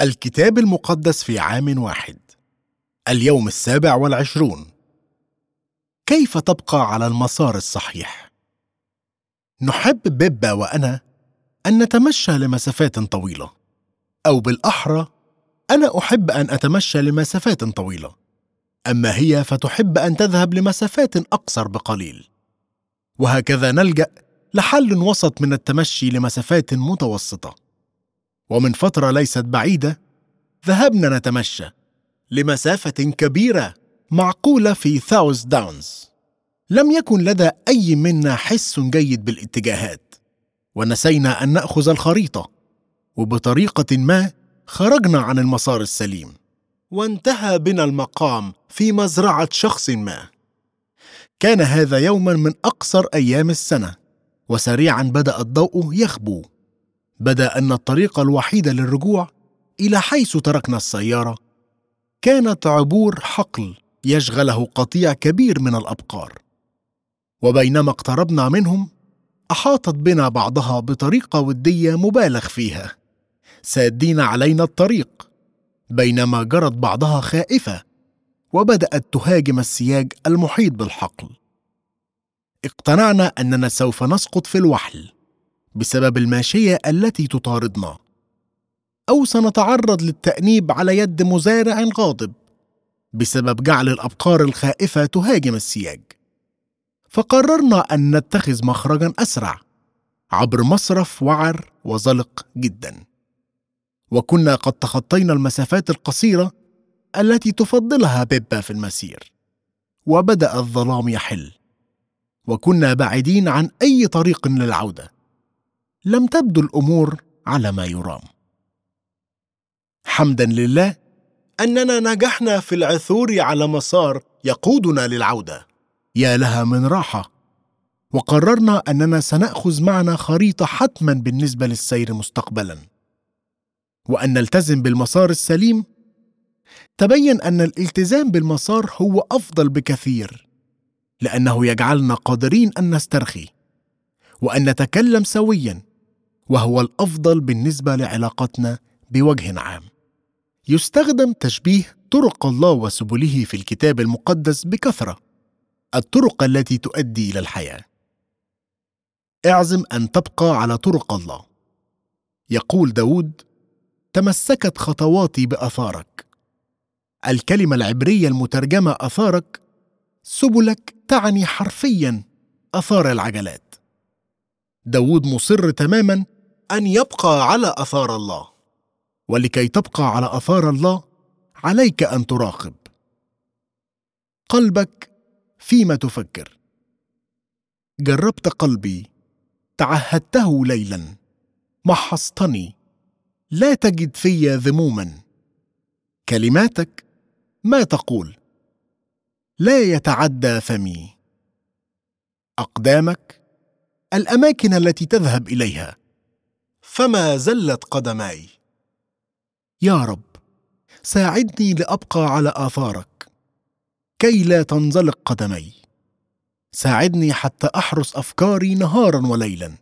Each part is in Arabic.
الكتاب المقدس في عام واحد. اليوم السابع والعشرون. كيف تبقى على المسار الصحيح؟ نحب بيبا وأنا أن نتمشى لمسافات طويلة. أو بالأحرى أنا أحب أن أتمشى لمسافات طويلة. أما هي فتحب أن تذهب لمسافات أقصر بقليل. وهكذا نلجأ لحل وسط من التمشي لمسافات متوسطة. ومن فترة ليست بعيدة ذهبنا نتمشى لمسافة كبيرة معقولة في ثاوز داونز لم يكن لدى أي منا حس جيد بالاتجاهات ونسينا أن نأخذ الخريطة وبطريقة ما خرجنا عن المسار السليم. وانتهى بنا المقام في مزرعة شخص ما. كان هذا يوما من أقصر أيام السنة وسريعا بدأ الضوء يخبو. بدأ أن الطريق الوحيد للرجوع إلى حيث تركنا السيارة. كانت عبور حقل يشغله قطيع كبير من الأبقار. وبينما اقتربنا منهم أحاطت بنا بعضها بطريقة ودية مبالغ فيها. سادين علينا الطريق بينما جرت بعضها خائفة وبدأت تهاجم السياج المحيط بالحقل. اقتنعنا أننا سوف نسقط في الوحل. بسبب الماشية التي تطاردنا. أو سنتعرض للتأنيب على يد مزارع غاضب بسبب جعل الأبقار الخائفة تهاجم السياج. فقررنا أن نتخذ مخرجا أسرع عبر مصرف وعر وزلق جدا. وكنا قد تخطينا المسافات القصيرة التي تفضلها بيبا في المسير. وبدأ الظلام يحل. وكنا بعيدين عن أي طريق للعودة. لم تبدو الأمور على ما يرام. حمدا لله أننا نجحنا في العثور على مسار يقودنا للعودة. يا لها من راحة. وقررنا أننا سنأخذ معنا خريطة حتما بالنسبة للسير مستقبلا. وأن نلتزم بالمسار السليم. تبين أن الالتزام بالمسار هو أفضل بكثير لأنه يجعلنا قادرين أن نسترخي. وأن نتكلم سويا. وهو الأفضل بالنسبة لعلاقتنا بوجه عام. يستخدم تشبيه طرق الله وسبله في الكتاب المقدس بكثرة الطرق التي تؤدي إلى الحياة. اعزم أن تبقى على طرق الله. يقول داود تمسكت خطواتي بآثارك. الكلمة العبرية المترجمة آثارك سبلك تعني حرفيا آثار العجلات. داود مصر تماما أن يبقى على أثار الله. ولكي تبقى على أثار الله عليك أن تراقب قلبك فيما تفكر. جربت قلبي تعهدته ليلا محصتني لا تجد في ذموما. كلماتك ما تقول لا يتعدى فمي. أقدامك الأماكن التي تذهب إليها. فما زلت قدماي. يا رب ساعدني لأبقى على آثارك. كي لا تنزلق قدمي ساعدني حتى أحرس أفكاري نهارا وليلا.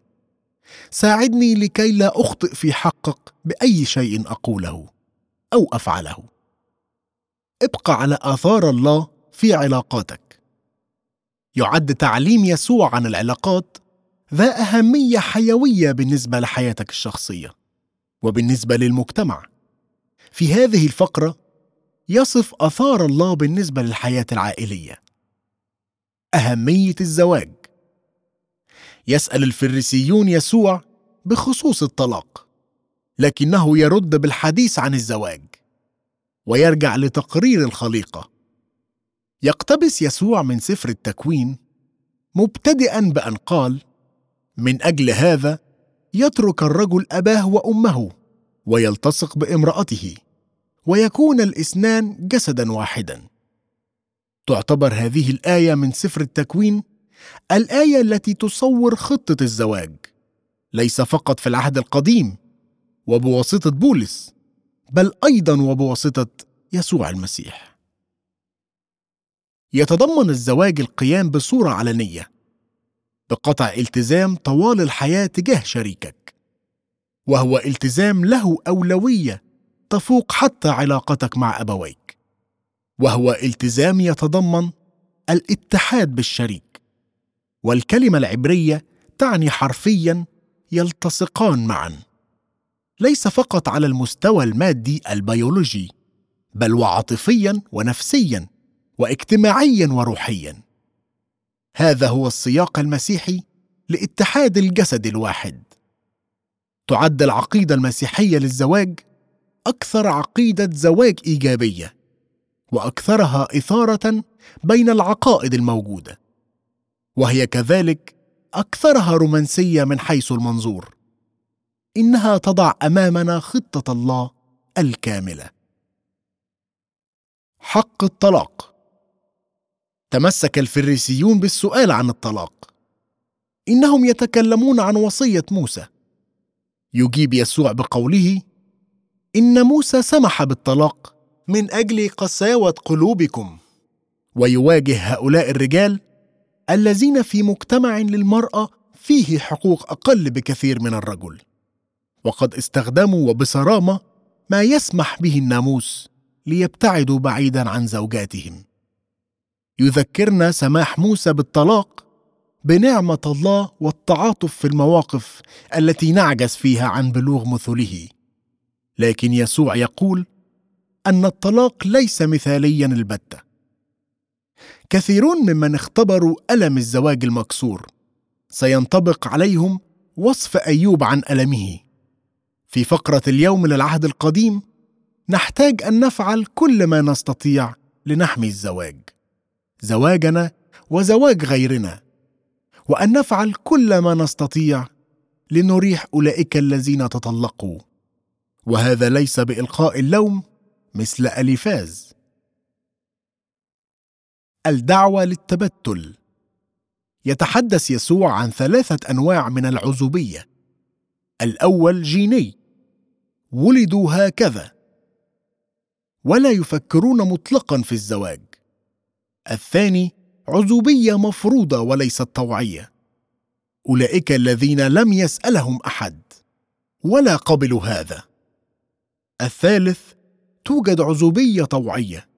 ساعدني لكي لا أخطئ في حقك بأي شيء أقوله أو أفعله. ابقى على آثار الله في علاقاتك. يعد تعليم يسوع عن العلاقات ذا أهمية حيوية بالنسبة لحياتك الشخصية وبالنسبة للمجتمع. في هذه الفقرة يصف آثار الله بالنسبة للحياة العائلية. أهمية الزواج. يسأل الفريسيون يسوع بخصوص الطلاق لكنه يرد بالحديث عن الزواج ويرجع لتقرير الخليقة. يقتبس يسوع من سفر التكوين مبتدئا بأن قال من أجل هذا يترك الرجل أباه وأمه ويلتصق بامرأته ويكون الاثنان جسدا واحدا. تعتبر هذه الآية من سفر التكوين الآية التي تصور خطة الزواج ليس فقط في العهد القديم وبواسطة بولس بل أيضا وبواسطة يسوع المسيح. يتضمن الزواج القيام بصورة علنية بقطع التزام طوال الحياة تجاه شريكك. وهو التزام له أولوية تفوق حتى علاقتك مع أبويك. وهو التزام يتضمن الاتحاد بالشريك. والكلمة العبرية تعني حرفيا يلتصقان معا. ليس فقط على المستوى المادي البيولوجي بل وعاطفيا ونفسيا واجتماعيا وروحيا. هذا هو السياق المسيحي لاتحاد الجسد الواحد. تعد العقيدة المسيحية للزواج أكثر عقيدة زواج إيجابية وأكثرها إثارة بين العقائد الموجودة وهي كذلك أكثرها رومانسية من حيث المنظور. إنها تضع أمامنا خطة الله الكاملة. حق الطلاق. تمسك الفريسيون بالسؤال عن الطلاق. إنهم يتكلمون عن وصية موسى. يجيب يسوع بقوله إن موسى سمح بالطلاق من أجل قساوة قلوبكم. ويواجه هؤلاء الرجال الذين في مجتمع للمرأة فيه حقوق أقل بكثير من الرجل. وقد استخدموا وبصرامة ما يسمح به الناموس ليبتعدوا بعيدا عن زوجاتهم. يذكرنا سماح موسى بالطلاق بنعمة الله والتعاطف في المواقف التي نعجز فيها عن بلوغ مثله. لكن يسوع يقول أن الطلاق ليس مثاليا البتة. كثيرون ممن اختبروا ألم الزواج المكسور. سينطبق عليهم وصف أيوب عن ألمه. في فقرة اليوم للعهد القديم نحتاج أن نفعل كل ما نستطيع لنحمي الزواج. زواجنا وزواج غيرنا وأن نفعل كل ما نستطيع لنريح أولئك الذين تطلقوا. وهذا ليس بإلقاء اللوم مثل اليفاز الدعوة للتبتل. يتحدث يسوع عن ثلاثة أنواع من العزوبية. الأول جيني. ولدوا هكذا. ولا يفكرون مطلقا في الزواج. الثاني عزوبية مفروضة وليست طوعية. أولئك الذين لم يسألهم أحد ولا قبلوا هذا. الثالث توجد عزوبية طوعية.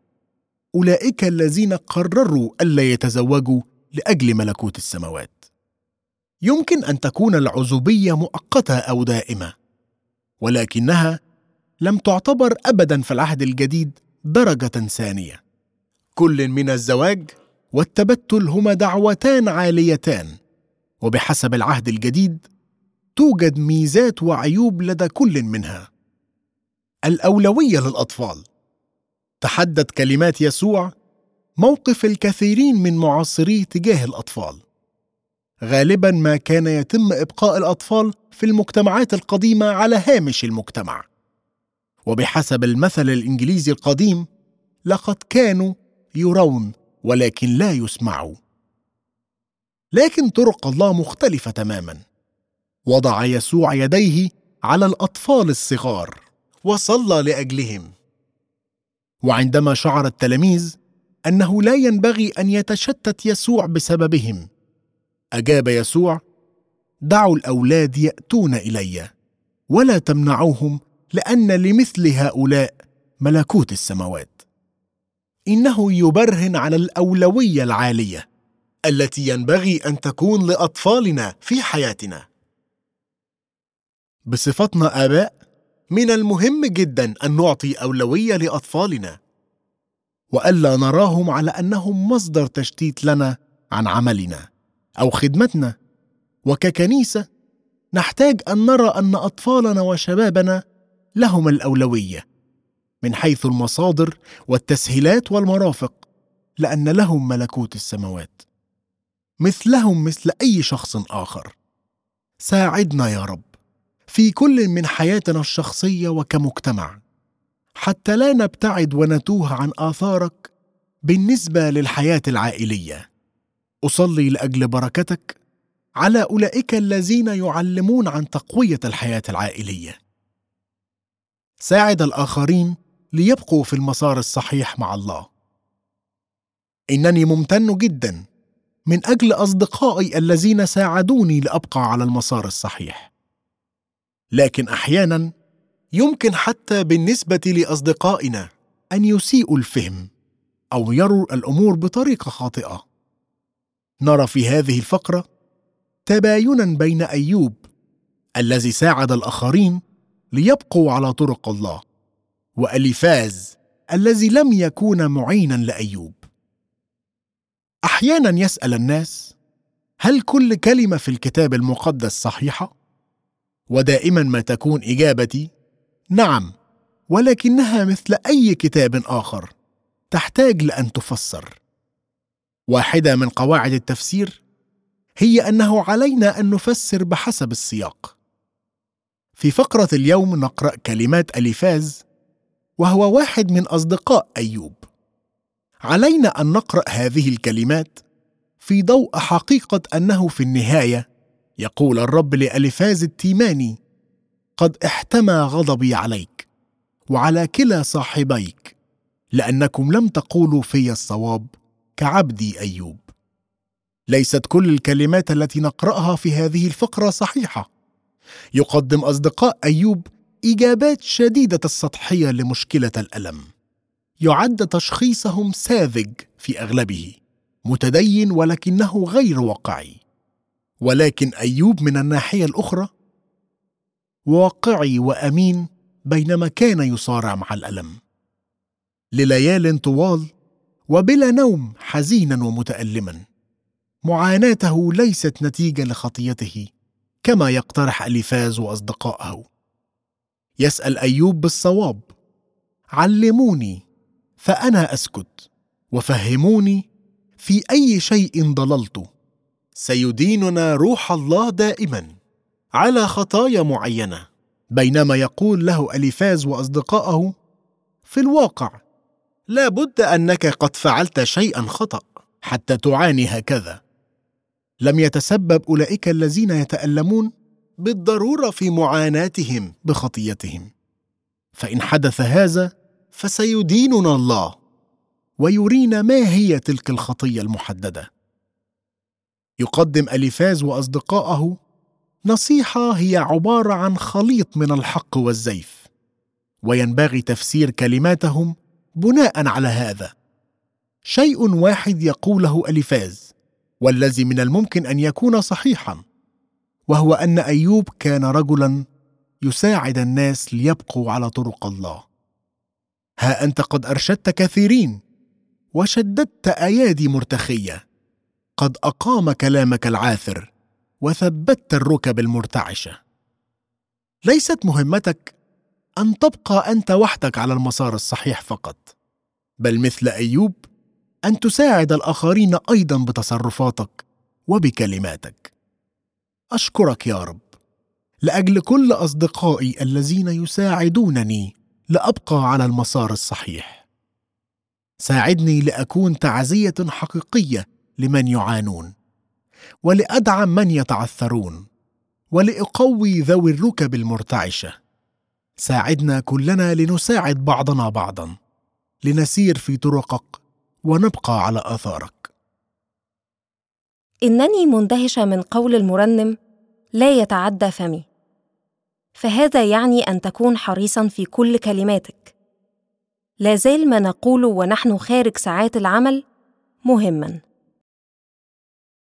أولئك الذين قرروا ألا يتزوجوا لأجل ملكوت السماوات. يمكن أن تكون العزوبية مؤقتة أو دائمة ولكنها لم تعتبر ابدا في العهد الجديد درجة ثانية. كل من الزواج والتبتل هما دعوتان عاليتان وبحسب العهد الجديد توجد ميزات وعيوب لدى كل منها. الأولوية للأطفال تحدد كلمات يسوع موقف الكثيرين من معاصريه تجاه الأطفال. غالبا ما كان يتم إبقاء الأطفال في المجتمعات القديمة على هامش المجتمع. وبحسب المثل الإنجليزي القديم لقد كانوا يرون ولكن لا يسمعوا لكن طرق الله مختلفة تماما. وضع يسوع يديه على الأطفال الصغار وصلى لأجلهم. وعندما شعر التلاميذ أنه لا ينبغي أن يتشتت يسوع بسببهم أجاب يسوع دعوا الأولاد يأتون إلي ولا تمنعوهم لأن لمثل هؤلاء ملكوت السماوات. إنه يبرهن على الأولوية العالية التي ينبغي أن تكون لأطفالنا في حياتنا. بصفتنا آباء من المهم جدا أن نعطي أولوية لأطفالنا والا نراهم على أنهم مصدر تشتيت لنا عن عملنا أو خدمتنا. وككنيسة نحتاج أن نرى أن أطفالنا وشبابنا لهم الأولوية. من حيث المصادر والتسهيلات والمرافق لأن لهم ملكوت السماوات. مثلهم مثل أي شخص آخر. ساعدنا يا رب في كل من حياتنا الشخصية وكمجتمع. حتى لا نبتعد ونتوه عن آثارك بالنسبة للحياة العائلية. أصلي لأجل بركتك على أولئك الذين يعلمون عن تقوية الحياة العائلية. ساعد الآخرين ليبقوا في المسار الصحيح مع الله. إنني ممتن جدا من أجل أصدقائي الذين ساعدوني لأبقى على المسار الصحيح. لكن أحيانا يمكن حتى بالنسبة لأصدقائنا أن يسيئوا الفهم أو يروا الأمور بطريقة خاطئة. نرى في هذه الفقرة تباينا بين أيوب الذي ساعد الآخرين ليبقوا على طرق الله. وأليفاز الذي لم يكون معينا لأيوب. أحيانا يسأل الناس هل كل كلمة في الكتاب المقدس صحيحة؟ ودائما ما تكون إجابتي نعم ولكنها مثل أي كتاب آخر تحتاج لأن تفسر. واحدة من قواعد التفسير هي أنه علينا أن نفسر بحسب السياق. في فقرة اليوم نقرأ كلمات أليفاز وهو واحد من أصدقاء أيوب. علينا أن نقرأ هذه الكلمات في ضوء حقيقة أنه في النهاية يقول الرب لألفاز التيماني قد احتمى غضبي عليك وعلى كلا صاحبيك لأنكم لم تقولوا في الصواب كعبدي أيوب. ليست كل الكلمات التي نقرأها في هذه الفقرة صحيحة. يقدم أصدقاء أيوب إجابات شديدة السطحية لمشكلة الألم. يعد تشخيصهم ساذج في أغلبه متدين ولكنه غير واقعي. ولكن أيوب من الناحية الأخرى واقعي وأمين بينما كان يصارع مع الألم. لليال طوال وبلا نوم حزينا ومتألما. معاناته ليست نتيجة لخطيته كما يقترح أليفاز واصدقائه يسأل أيوب بالصواب علموني فأنا أسكت وفهموني في أي شيء ضللت. سيديننا روح الله دائما على خطايا معينة. بينما يقول له أليفاز واصدقائه في الواقع لا بد أنك قد فعلت شيئا خطأ حتى تعاني هكذا. لم يتسبب أولئك الذين يتألمون بالضرورة في معاناتهم بخطيتهم. فإن حدث هذا فسيديننا الله ويرينا ما هي تلك الخطية المحددة. يقدم أليفاز واصدقائه نصيحة هي عبارة عن خليط من الحق والزيف وينبغي تفسير كلماتهم بناء على هذا. شيء واحد يقوله أليفاز والذي من الممكن أن يكون صحيحا. وهو أن أيوب كان رجلا يساعد الناس ليبقوا على طرق الله. ها أنت قد أرشدت كثيرين وشددت أيادي مرتخية. قد أقام كلامك العاثر وثبت الركب المرتعشة. ليست مهمتك أن تبقى أنت وحدك على المسار الصحيح فقط بل مثل أيوب أن تساعد الآخرين أيضا بتصرفاتك وبكلماتك. أشكرك يا رب. لأجل كل أصدقائي الذين يساعدونني لأبقى على المسار الصحيح. ساعدني لأكون تعزية حقيقية لمن يعانون ولأدعم من يتعثرون ولأقوي ذوي الركب المرتعشة. ساعدنا كلنا لنساعد بعضنا بعضا لنسير في طرقك ونبقى على آثارك. إنني مندهشة من قول المرنم لا يتعدى فمي. فهذا يعني أن تكون حريصا في كل كلماتك. لا زال ما نقوله ونحن خارج ساعات العمل مهما.